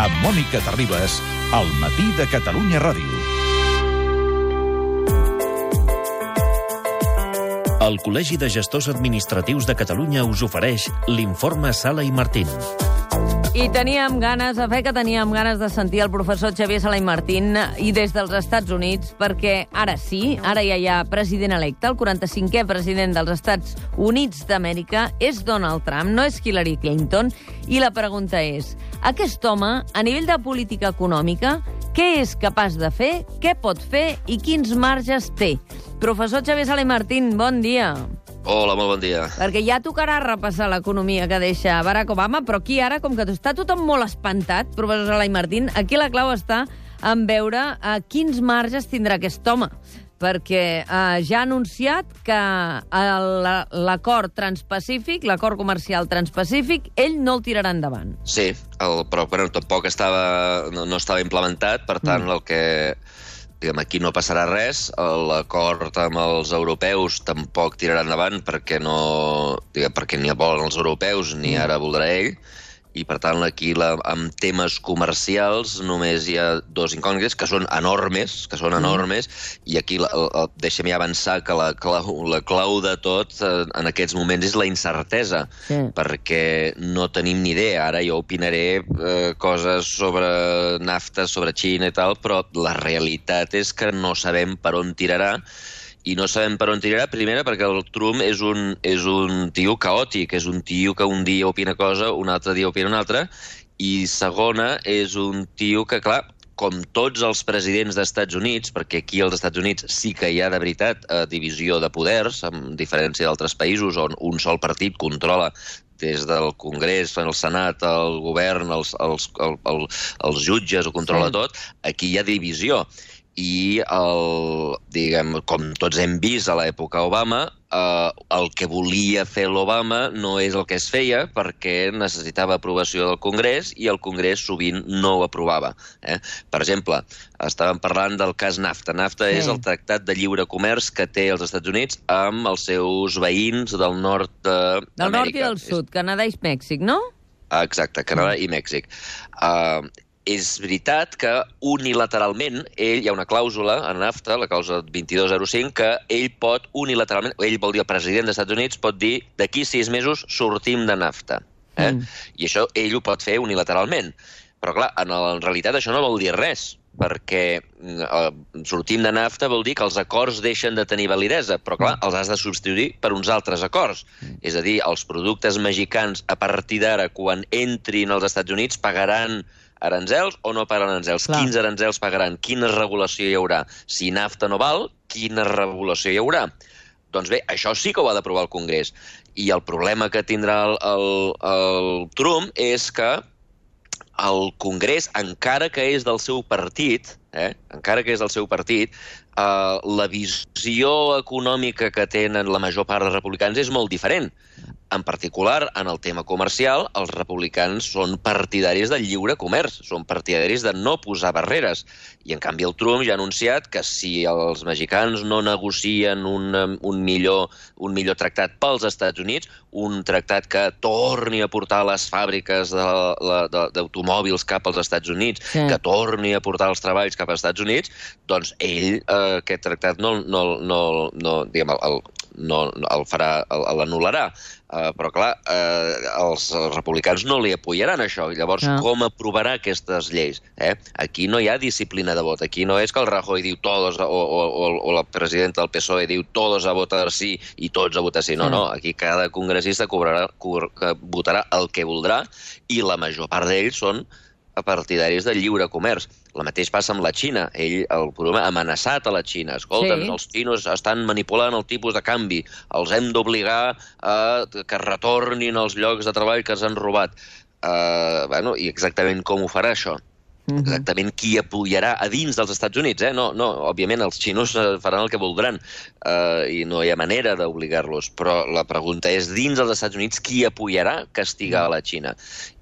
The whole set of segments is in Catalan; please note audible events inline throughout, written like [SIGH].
amb Mònica Terribas, al matí de Catalunya Ràdio. El Col·legi de Gestors Administratius de Catalunya us ofereix l'informe Sala i Martín. I teníem ganes, a fe que teníem ganes de sentir el professor Xavier Sala i Martín i des dels Estats Units, perquè ara sí, ara ja hi ha president electe, el 45è president dels Estats Units d'Amèrica és Donald Trump, no és Hillary Clinton, i la pregunta és, aquest home, a nivell de política econòmica, què és capaç de fer, què pot fer i quins marges té? Professor Xavier Sala i Martín, bon dia. Hola, molt bon dia. Perquè ja tocarà repassar l'economia que deixa Barack Obama, però aquí ara, com que està tothom molt espantat, professor Salai Martín, aquí la clau està en veure a quins marges tindrà aquest home perquè eh, ja ha anunciat que l'acord transpacífic, l'acord comercial transpacífic, ell no el tirarà endavant. Sí, el, però bueno, tampoc estava, no, no estava implementat, per tant, mm. el que diguem, aquí no passarà res, l'acord amb els europeus tampoc tirarà endavant perquè no, diguem, perquè ni el volen els europeus ni mm. ara voldrà ell, i per tant aquí la, amb temes comercials només hi ha dos incògnites que són enormes, que són mm. enormes, i aquí la, la, deixem ja avançar que la clau, la clau de tot eh, en aquests moments és la incertesa, sí. perquè no tenim ni idea. Ara jo opinaré eh, coses sobre nafta, sobre Xina i tal, però la realitat és que no sabem per on tirarà, i no sabem per on tirarà, primera perquè el Trump és un, és un tio caòtic, és un tio que un dia opina cosa, un altre dia opina una altra, i segona, és un tio que, clar, com tots els presidents dels Estats Units, perquè aquí als Estats Units sí que hi ha de veritat eh, divisió de poders, amb diferència d'altres països on un sol partit controla des del Congrés, el Senat, el govern, els, els, el, el, els jutges, ho controla sí. tot, aquí hi ha divisió i el, diguem, com tots hem vist a l'època Obama, eh, el que volia fer l'Obama no és el que es feia perquè necessitava aprovació del Congrés i el Congrés sovint no ho aprovava. Eh? Per exemple, estàvem parlant del cas NAFTA. NAFTA sí. és el tractat de lliure comerç que té els Estats Units amb els seus veïns del nord d'Amèrica. Del nord i del sud, Canadà i Mèxic, no? Exacte, Canadà i Mèxic. Uh, és veritat que unilateralment, ell, hi ha una clàusula en NAFTA, la clàusula 2205, que ell pot unilateralment, ell vol dir el president dels Estats Units, pot dir d'aquí sis mesos sortim de NAFTA. Eh? Mm. I això ell ho pot fer unilateralment. Però clar, en, en realitat això no vol dir res, perquè eh, sortim de nafta vol dir que els acords deixen de tenir validesa, però clar, mm. els has de substituir per uns altres acords. Mm. És a dir, els productes mexicans a partir d'ara, quan entrin als Estats Units, pagaran aranzels o no pagaran aranzels? Clar. Quins aranzels pagaran? Quina regulació hi haurà? Si nafta no val, quina regulació hi haurà? Doncs bé, això sí que ho ha d'aprovar el Congrés. I el problema que tindrà el, el, el Trump és que el Congrés, encara que és del seu partit, eh, encara que és del seu partit, eh, la visió econòmica que tenen la major part dels republicans és molt diferent. En particular, en el tema comercial, els republicans són partidaris del lliure comerç, són partidaris de no posar barreres. I, en canvi, el Trump ja ha anunciat que si els mexicans no negocien un, un, millor, un millor tractat pels Estats Units, un tractat que torni a portar les fàbriques d'automòbils cap als Estats Units, sí. que torni a portar els treballs cap als Estats Units, doncs ell, eh, aquest tractat, no, no, no, no, diguem, el, no, el farà, l'anul·larà. Uh, però, clar, uh, els, els republicans no li apoyaran això. Llavors, no. com aprovarà aquestes lleis? Eh? Aquí no hi ha disciplina de vot. Aquí no és que el Rajoy diu todos, o, o, o, o la presidenta del PSOE diu todos a votar sí i tots a votar sí. No, no. Aquí cada congressista cobrarà, cobrarà, votarà el que voldrà i la major part d'ells són partidaris del lliure comerç. El mateix passa amb la Xina. Ell, el problema, ha amenaçat a la Xina. Escolta, sí. els xinos estan manipulant el tipus de canvi. Els hem d'obligar a que retornin els llocs de treball que s'han robat. Uh, bueno, I exactament com ho farà, això? -huh. exactament qui apoyarà a dins dels Estats Units. Eh? No, no, òbviament els xinos eh, faran el que voldran eh, i no hi ha manera d'obligar-los, però la pregunta és dins dels Estats Units qui apoyarà castigar a la Xina.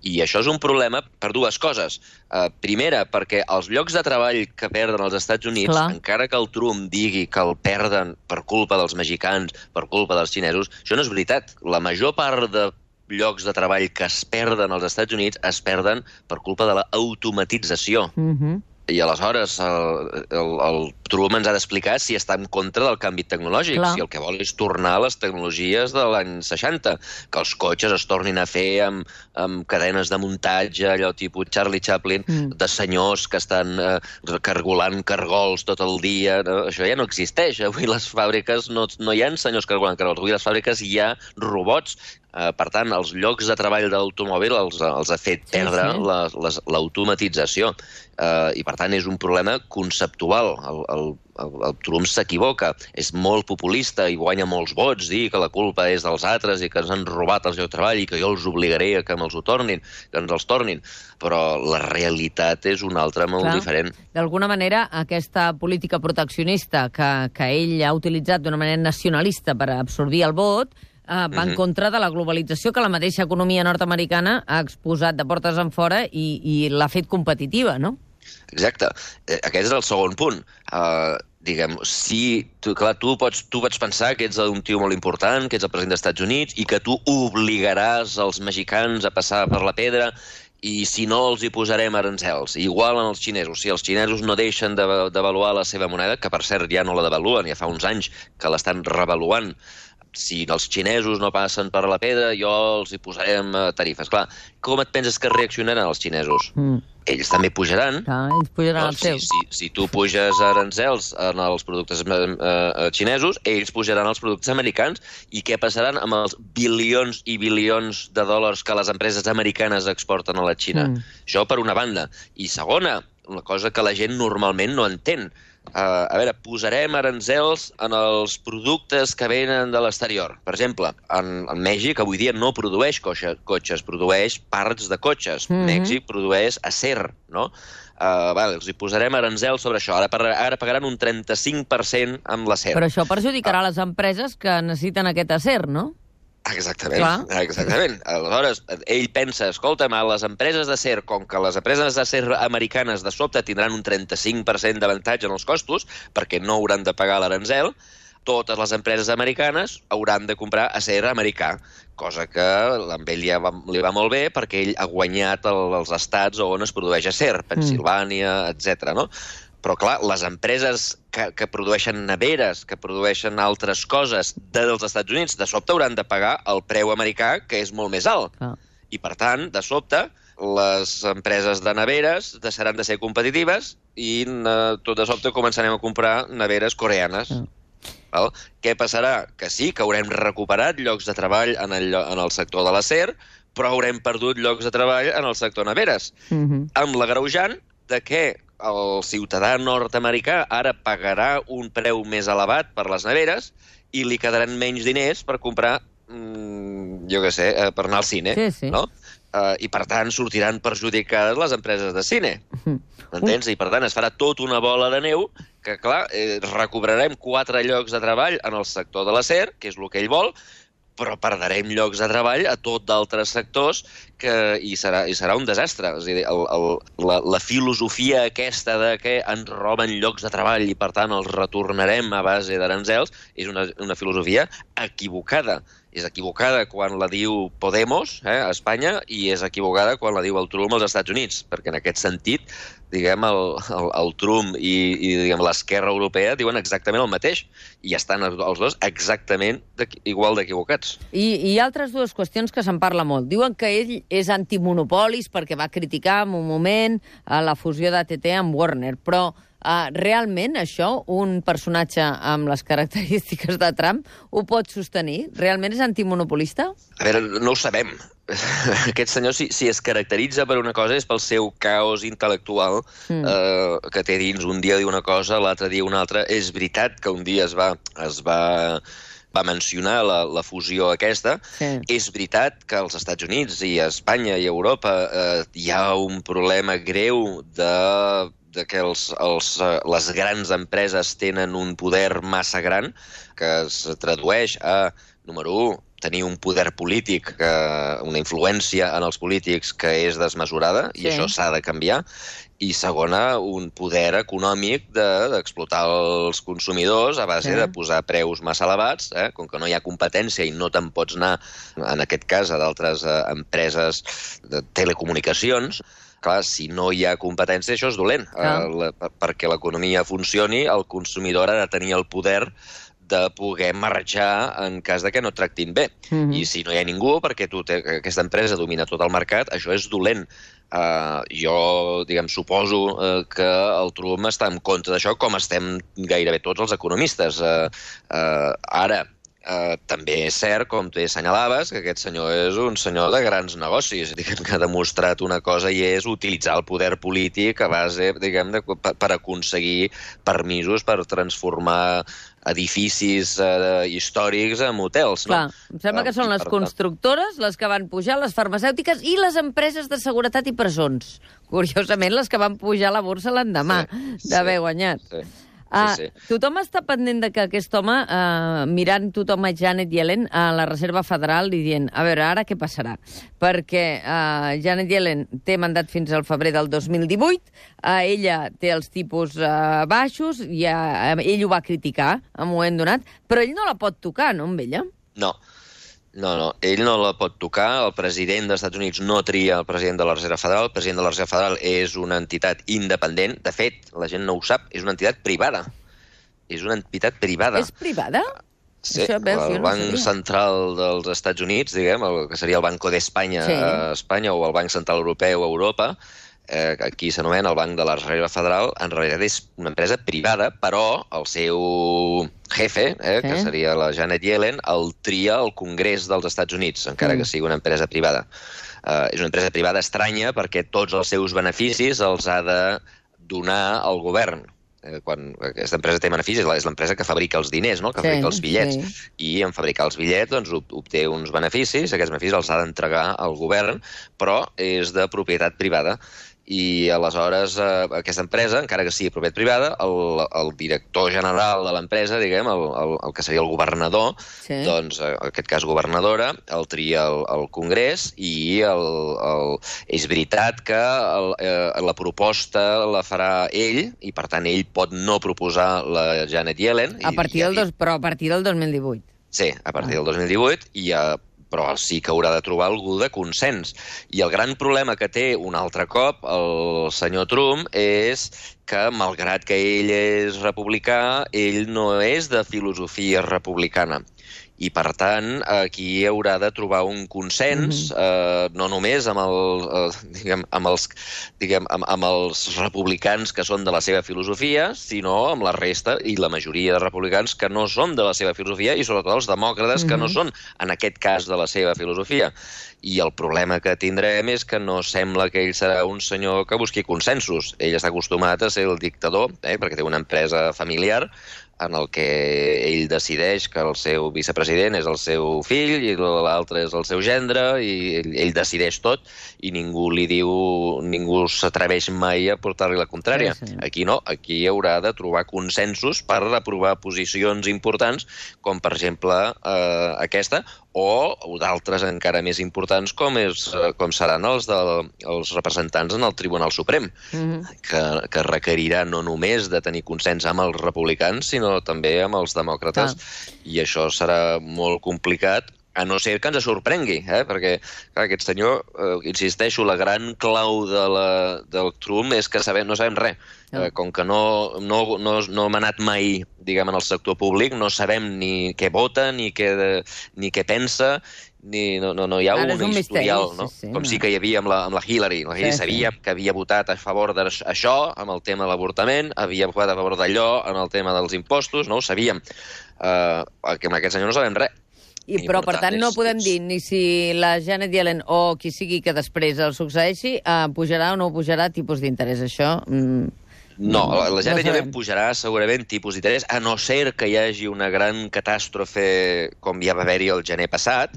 I això és un problema per dues coses. Uh, primera, perquè els llocs de treball que perden els Estats Units, Clar. encara que el Trump digui que el perden per culpa dels mexicans, per culpa dels xinesos, això no és veritat. La major part de llocs de treball que es perden als Estats Units es perden per culpa de l'automatització. Mm -hmm. I aleshores el, el, el Trump ens ha d'explicar si està en contra del canvi tecnològic, Clar. si el que vol és tornar a les tecnologies de l'any 60, que els cotxes es tornin a fer amb, amb cadenes de muntatge, allò tipus Charlie Chaplin, Mm. de senyors que estan eh, cargolant cargols tot el dia. No? Això ja no existeix. Avui les fàbriques no, no hi ha senyors cargolant cargols. Avui les fàbriques hi ha robots. Eh, per tant, els llocs de treball de l'automòbil els, els ha fet Sí, perdre sí. la- les- l'automatització. Eh, I, per tant, és un problema conceptual. El, el, el, el Trump s'equivoca. És molt populista i guanya molts vots, dir que la culpa és dels altres i que ens han robat els llocs de treball i que jo els obligaré a que me'ls ho tornin, que ens els tornin. Però la realitat és una altra molt Clar. diferent. D'alguna manera, aquesta política proteccionista que, que ell ha utilitzat d'una manera nacionalista per absorbir el vot eh, va en Mhm. contra de la globalització que la mateixa economia nord-americana ha exposat de portes en fora i, i l'ha fet competitiva, no? Exacte. Eh, Aquest és el segon punt. Uh, diguem, si tu, clar, tu, pots, tu pots pensar que ets un tio molt important, que ets el president dels Estats Units i que tu obligaràs els mexicans a passar per la pedra i si no els hi posarem aranzels. Igual en els xinesos. Si els xinesos no deixen de- devaluar la seva moneda, que per cert ja no la devaluen, ja fa uns anys que l'estan revaluant, si els xinesos no passen per la pedra, jo els hi posarem eh, tarifes. Clar, com et penses que reaccionaran els xinesos? Mm. Ells també pujaran, Clar, ells pujaran no, els si, si, si tu puges aranzels en els productes eh, eh, xinesos, ells pujaran els productes americans i què passaran amb els bilions i bilions de dòlars que les empreses americanes exporten a la Xina? Mm. Això per una banda. I segona, una cosa que la gent normalment no entén. Uh, a veure, posarem aranzels en els productes que venen de l'exterior. Per exemple, en, en Mèxic avui dia no produeix cotxe, cotxes, produeix parts de cotxes. Mhm. Mèxic produeix acer, no? Uh, vale, els hi posarem aranzels sobre això. Ara, ara pagaran un 35% amb l'acer. Però això perjudicarà les empreses que necessiten aquest acer, no? Exactament, Clar. exactament. Aleshores, ell pensa, escolta'm, a les empreses d'acer, com que les empreses d'acer americanes de sobte tindran un 35% d'avantatge en els costos, perquè no hauran de pagar l'aranzel, totes les empreses americanes hauran de comprar acer americà, cosa que amb ell ja va, li va molt bé perquè ell ha guanyat el, els estats on es produeix acer, Pensilvània, etc. no? Però, clar, les empreses que, que produeixen neveres, que produeixen altres coses dels Estats Units, de sobte hauran de pagar el preu americà, que és molt més alt. Clar. I, per tant, de sobte, les empreses de neveres deixaran de ser competitives i eh, tot de sobte començarem a comprar neveres coreanes. Mm. Val? Què passarà? Que sí, que haurem recuperat llocs de treball en el, en el sector de l'acer, però haurem perdut llocs de treball en el sector neveres Mm -hmm. amb l'agreujant de que el ciutadà nord-americà ara pagarà un preu més elevat per les neveres i li quedaran menys diners per comprar, mm, jo què sé, eh, per anar al cine, Sí, sí. no? Uh, I, per tant, sortiran perjudicades les empreses de cine. M'entens? I, per tant, es farà tot una bola de neu que, clar, eh, recobrarem quatre llocs de treball en el sector de l'acer, que és el que ell vol, però perdrem llocs de treball a tot d'altres sectors que, i, serà, i serà un desastre. És a dir, el, el, la, la filosofia aquesta de que ens roben llocs de treball i, per tant, els retornarem a base d'aranzels és una, una filosofia equivocada. És equivocada quan la diu Podemos eh, a Espanya i és equivocada quan la diu el Trump als Estats Units, perquè en aquest sentit diguem, el, el, el Trump i, i diguem, l'esquerra europea diuen exactament el mateix i estan els, dos exactament de, igual d'equivocats. I, I altres dues qüestions que se'n parla molt. Diuen que ell és antimonopolis perquè va criticar en un moment a la fusió d'ATT amb Warner, però uh, realment això, un personatge amb les característiques de Trump, ho pot sostenir? Realment és antimonopolista? A veure, no ho sabem. [LAUGHS] Aquest senyor, si, si es caracteritza per una cosa, és pel seu caos intel·lectual Mm. eh, que té dins. Un dia diu una cosa, l'altre dia una altra. És veritat que un dia es va, es va, va mencionar la, la fusió aquesta. Sí. És veritat que als Estats Units i a Espanya i a Europa eh, hi ha un problema greu de de que els, els, eh, les grans empreses tenen un poder massa gran que es tradueix a, número 1, tenir un poder polític, que, una influència en els polítics que és desmesurada, Sí. i això s'ha de canviar, i segona, un poder econòmic de- d'explotar els consumidors a base Sí. de posar preus massa elevats, eh? com que no hi ha competència i no te'n pots anar, en aquest cas, a d'altres eh, empreses de telecomunicacions, clar, si no hi ha competència, això és dolent. Eh, la, per- perquè l'economia funcioni, el consumidor ha de tenir el poder de poder marxar en cas de que no et tractin bé. Mhm. I si no hi ha ningú, perquè tu te, aquesta empresa domina tot el mercat, això és dolent. Uh, jo, diguem, suposo uh, que el Trump està en contra d'això, com estem gairebé tots els economistes. Uh, uh, ara, Uh, també és cert, com tu assenyalaves, que aquest senyor és un senyor de grans negocis, diguem que ha demostrat una cosa i és utilitzar el poder polític a base, diguem, de, per, per aconseguir permisos per transformar edificis uh, històrics en hotels. Clar, no? em sembla que Eh, són les constructores les que van pujar, les farmacèutiques i les empreses de seguretat i presons. Curiosament, les que van pujar a la borsa l'endemà Sí, d'haver sí, guanyat. sí. Ah, sí. Tothom està pendent de que aquest home, uh, mirant tothom a Janet Yellen a la Reserva Federal i dient, a veure, ara què passarà? Perquè uh, Janet Yellen té mandat fins al febrer del 2018, uh, ella té els tipus uh, baixos, i uh, ell ho va criticar en un moment donat, però ell no la pot tocar, no, amb ella? No. No, no, ell no la pot tocar, el president dels Estats Units no tria el president de la Reserva Federal, el president de la Reserva Federal és una entitat independent, de fet, la gent no ho sap, és una entitat privada. És una entitat privada. És privada? Sí, Això, veus, el no Banc sabia. Central dels Estats Units, diguem, el que seria el Banco d'Espanya Sí. a Espanya o el Banc Central Europeu a Europa, eh, aquí s'anomena el Banc de la Reserva Federal, en realitat és una empresa privada, però el seu jefe, eh, Sí. que seria la Janet Yellen, el tria al Congrés dels Estats Units, encara Mm. que sigui una empresa privada. Eh, és una empresa privada estranya perquè tots els seus beneficis els ha de donar al govern. Eh, quan aquesta empresa té beneficis, és l'empresa que fabrica els diners, no? que Sí, fabrica els bitllets sí. i en fabricar els bitllets doncs, ob- obté uns beneficis, aquests beneficis els ha d'entregar al govern, però és de propietat privada. I aleshores eh, aquesta empresa, encara que sigui propietat privada, el, el director general de l'empresa, diguem, el, el, el que seria el governador, Sí. doncs eh, en aquest cas governadora, el tria el, el Congrés i el, el, és veritat que el, eh, la proposta la farà ell i per tant ell pot no proposar la Janet Yellen. A partir i- del dos, però a partir del 2018. Sí, a partir del 2018, i, uh, però sí que haurà de trobar algú de consens. I el gran problema que té un altre cop el senyor Trump és que, malgrat que ell és republicà, ell no és de filosofia republicana. I, per tant, aquí haurà de trobar un consens, eh, no només amb, el, eh, diguem, amb, els, diguem, amb, amb els republicans que són de la seva filosofia, sinó amb la resta i la majoria de republicans que no són de la seva filosofia i sobretot els demòcrates que no són, en aquest cas, de la seva filosofia. I el problema que tindrem és que no sembla que ell serà un senyor que busqui consensos. Ell està acostumat a ser el dictador, eh, perquè té una empresa familiar en el que ell decideix que el seu vicepresident és el seu fill i l'altre és el seu gendre i ell, ell decideix tot i ningú li diu, ningú s'atreveix mai a portar-li la contrària. Sí, sí. Aquí no, aquí haurà de trobar consensos per aprovar posicions importants com per exemple eh, aquesta o d'altres encara més importants com, és, eh, com seran els, de, els representants en el Tribunal Suprem Mhm. que, que requerirà no només de tenir consens amb els republicans, sinó també amb els demòcrates. I això serà molt complicat, a no ser que ens sorprengui, eh? perquè clar, aquest senyor, eh, insisteixo, la gran clau de la, del Trump és que sabem, no sabem res. No. Eh, com que no, no, no, no hem anat mai diguem, en el sector públic, no sabem ni què vota, ni què, ni què pensa, ni, no, no, no hi ha Ara un, un historial, sí, no? sí, com no. sí que hi havia amb la, amb la Hillary. La Hillary Sí, sí. sabia que havia votat a favor d'això, amb el tema de l'avortament, havia votat a favor d'allò, en el tema dels impostos, no ho sabíem. Uh, amb aquest senyor no sabem res. I, I, però, per tant, tant, no és- podem és- dir ni si la Janet Yellen o qui sigui que després el succeeixi eh, pujarà o no pujarà tipus d'interès. Això... Mm, No, la, la No Janet sabem. Yellen pujarà segurament tipus d'interès, a no ser que hi hagi una gran catàstrofe com ja va haver-hi el gener passat,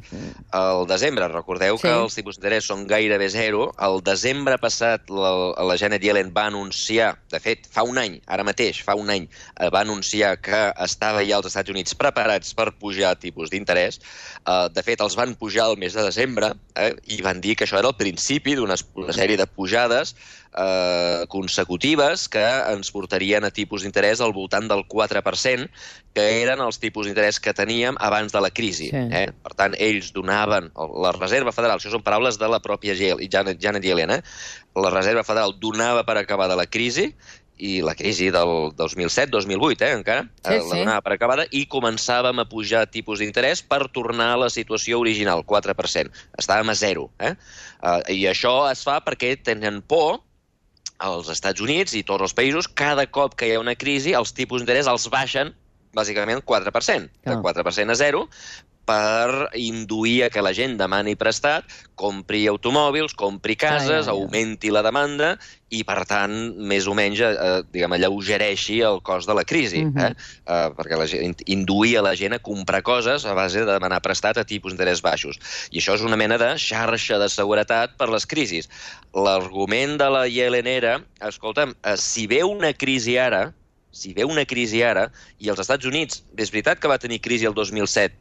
al desembre. Recordeu Sí. que els tipus d'interès són gairebé zero. El desembre passat la, la Janet Yellen va anunciar, de fet, fa un any, ara mateix, fa un any, eh, va anunciar que estava ja als Estats Units preparats per pujar tipus d'interès. Eh, de fet, els van pujar el mes de desembre eh, i van dir que això era el principi d'una una sèrie de pujades eh, consecutives que ens portarien a tipus d'interès al voltant del 4%, que eren els tipus d'interès que teníem abans de la crisi. Sí. Eh? Per tant, ells donaven, la Reserva Federal, això són paraules de la pròpia Janet, Janet Yellen, eh? la Reserva Federal donava per acabada la crisi, i la crisi del 2007-2008, eh, encara, Sí, eh, sí. la donava per acabada, i començàvem a pujar tipus d'interès per tornar a la situació original, 4%. Estàvem a zero. Eh? Uh, I això es fa perquè tenen por als Estats Units i tots els països, cada cop que hi ha una crisi, els tipus d'interès els baixen bàsicament 4%, de Clar. 4% a 0, per induir a que la gent demani prestat, compri automòbils, compri cases, ja, ja. augmenti la demanda i, per tant, més o menys, eh, diguem, alleugereixi el cost de la crisi. Mhm. eh? Eh, perquè la gent, induir a la gent a comprar coses a base de demanar prestat a tipus d'interès baixos. I això és una mena de xarxa de seguretat per les crisis. L'argument de la Yellen era, escolta'm, eh, si ve una crisi ara, si ve una crisi ara, i els Estats Units, és veritat que va tenir crisi el 2007,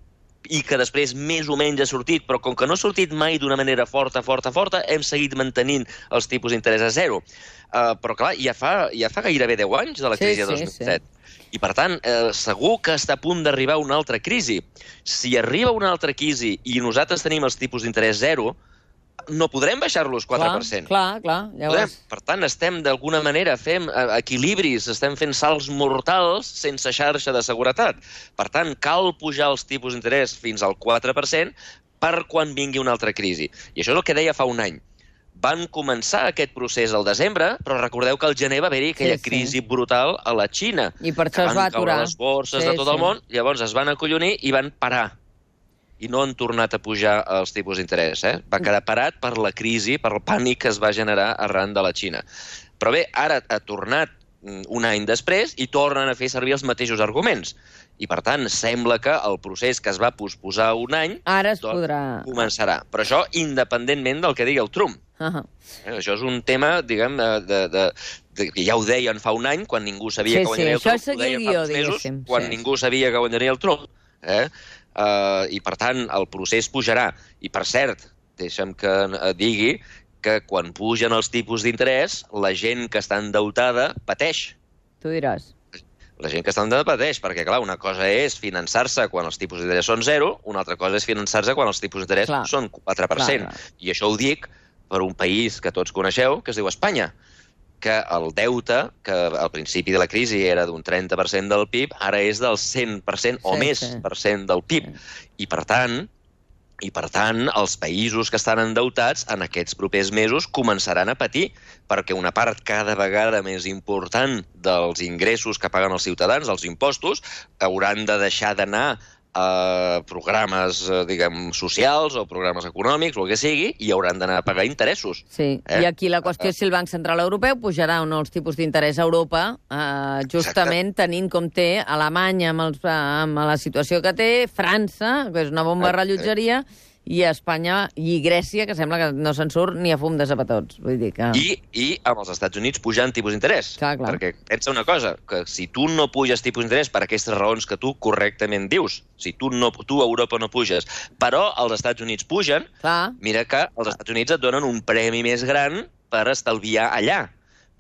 i que després més o menys ha sortit, però com que no ha sortit mai d'una manera forta, forta, forta, hem seguit mantenint els tipus d'interès a zero. Uh, però clar, ja fa, ja fa gairebé 10 anys de la Sí, crisi de sí, 2007. I, per tant, eh, segur que està a punt d'arribar una altra crisi. Si arriba una altra crisi i nosaltres tenim els tipus d'interès zero, no podrem baixar-los 4%. Clar, clar, clar. Podem. Llavors, Per tant, estem d'alguna manera fem eh, equilibris, estem fent salts mortals sense xarxa de seguretat. Per tant, cal pujar els tipus d'interès fins al 4% per quan vingui una altra crisi. I això és el que deia fa un any. Van començar aquest procés al desembre, però recordeu que al gener va haver-hi aquella Sí, sí. crisi brutal a la Xina. I per això es va aturar. les borses Sí, de tot sí. el món, llavors es van acollonir i van parar i no han tornat a pujar els tipus d'interès. Eh? Va quedar parat per la crisi, per el pànic que es va generar arran de la Xina. Però bé, ara ha tornat mm, un any després i tornen a fer servir els mateixos arguments. I, per tant, sembla que el procés que es va posposar un any Ara es doncs, podrà... començarà. Però això independentment del que digui el Trump. Uh Eh? Això és un tema, diguem, de, de, de, de, que ja ho deien fa un any, quan ningú sabia Sí, que guanyaria sí, el això Trump. Ho seguir el deien fa mesos, diguéssim, quan sí. ningú sabia que guanyaria el Trump. Eh? Uh, I, per tant, el procés pujarà. I, per cert, deixa'm que eh, digui que quan pugen els tipus d'interès, la gent que està endeutada pateix. Tu diràs. La gent que està endeutada pateix, perquè, clar, una cosa és finançar-se quan els tipus d'interès són zero, una altra cosa és finançar-se quan els tipus d'interès són 4%. Clar, clar. I això ho dic per un país que tots coneixeu, que es diu Espanya, que el deute, que al principi de la crisi era d'un 30% del PIB, ara és del 100% o Sí, més sí. per cent del PIB. I, per tant, i, per tant, els països que estan endeutats en aquests propers mesos començaran a patir, perquè una part cada vegada més important dels ingressos que paguen els ciutadans, els impostos, hauran de deixar d'anar a programes, eh, diguem, socials o programes econòmics o el que sigui, i hauran d'anar a pagar interessos. Sí, Eh? i aquí la qüestió és si el Banc Central Europeu pujarà o no els tipus d'interès a Europa, eh, justament tenint com té Alemanya amb, els, amb la situació que té, França, que és una bomba Exacte. I Espanya i Grècia, que sembla que no se'n surt ni a fum de zapatots. Vull dir que... I, I amb els Estats Units pujant tipus d'interès. Perquè pensa una cosa, que si tu no puges tipus d'interès per aquestes raons que tu correctament dius, si tu, no, tu a Europa no puges, però els Estats Units pugen, Clar, mira que els Estats Units et donen un premi més gran per estalviar allà.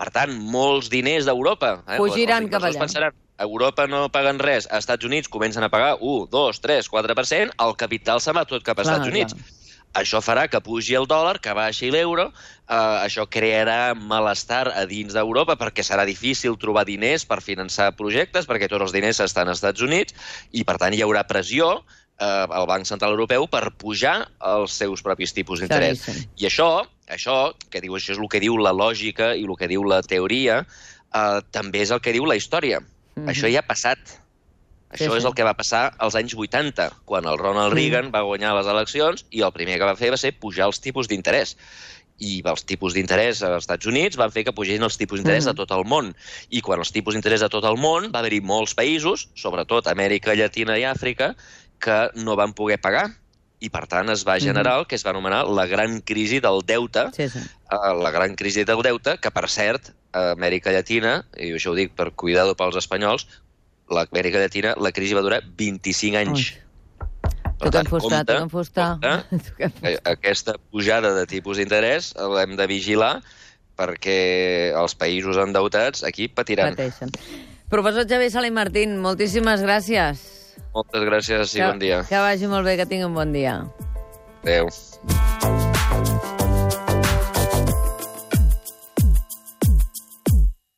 Per tant, molts diners d'Europa... Eh? Fugiran Els cap allà. Pensaran, a Europa no paguen res, als Estats Units comencen a pagar 1, 2, 3, 4%, el capital se'n va tot cap als Clar, Estats Units. clar. Això farà que pugi el dòlar, que baixi l'euro, eh, això crearà malestar a dins d'Europa perquè serà difícil trobar diners per finançar projectes, perquè tots els diners estan als Estats Units, i per tant hi haurà pressió eh, al Banc Central Europeu per pujar els seus propis tipus d'interès. I això, això, que diu, això és el que diu la lògica i el que diu la teoria, eh, també és el que diu la història. Mhm. Això ja ha passat. Sí, Això sí. és el que va passar als anys 80, quan el Ronald Reagan va guanyar les eleccions i el primer que va fer va ser pujar els tipus d'interès. i els tipus d'interès als Estats Units van fer que pugessin els tipus d'interès Mhm. de tot el món. I quan els tipus d'interès de tot el món, va haver-hi molts països, sobretot Amèrica Llatina i Àfrica, que no van poder pagar i, per tant, es va generar el que es va anomenar la gran crisi del deute, Sí, sí. Eh, la gran crisi del deute, que, per cert, a Amèrica Llatina, i això ho dic per cuidado pels espanyols, l'Amèrica Llatina, la crisi va durar 25 anys. Per Toquem tant, fusta, compte, compte, [LAUGHS] aquesta pujada de tipus d'interès l'hem de vigilar perquè els països endeutats aquí patiran. Pateixen. Professor Xavier Sala i Martín, moltíssimes gràcies. Moltes gràcies i que, bon dia. Que vagi molt bé, que tingui un bon dia. Adéu.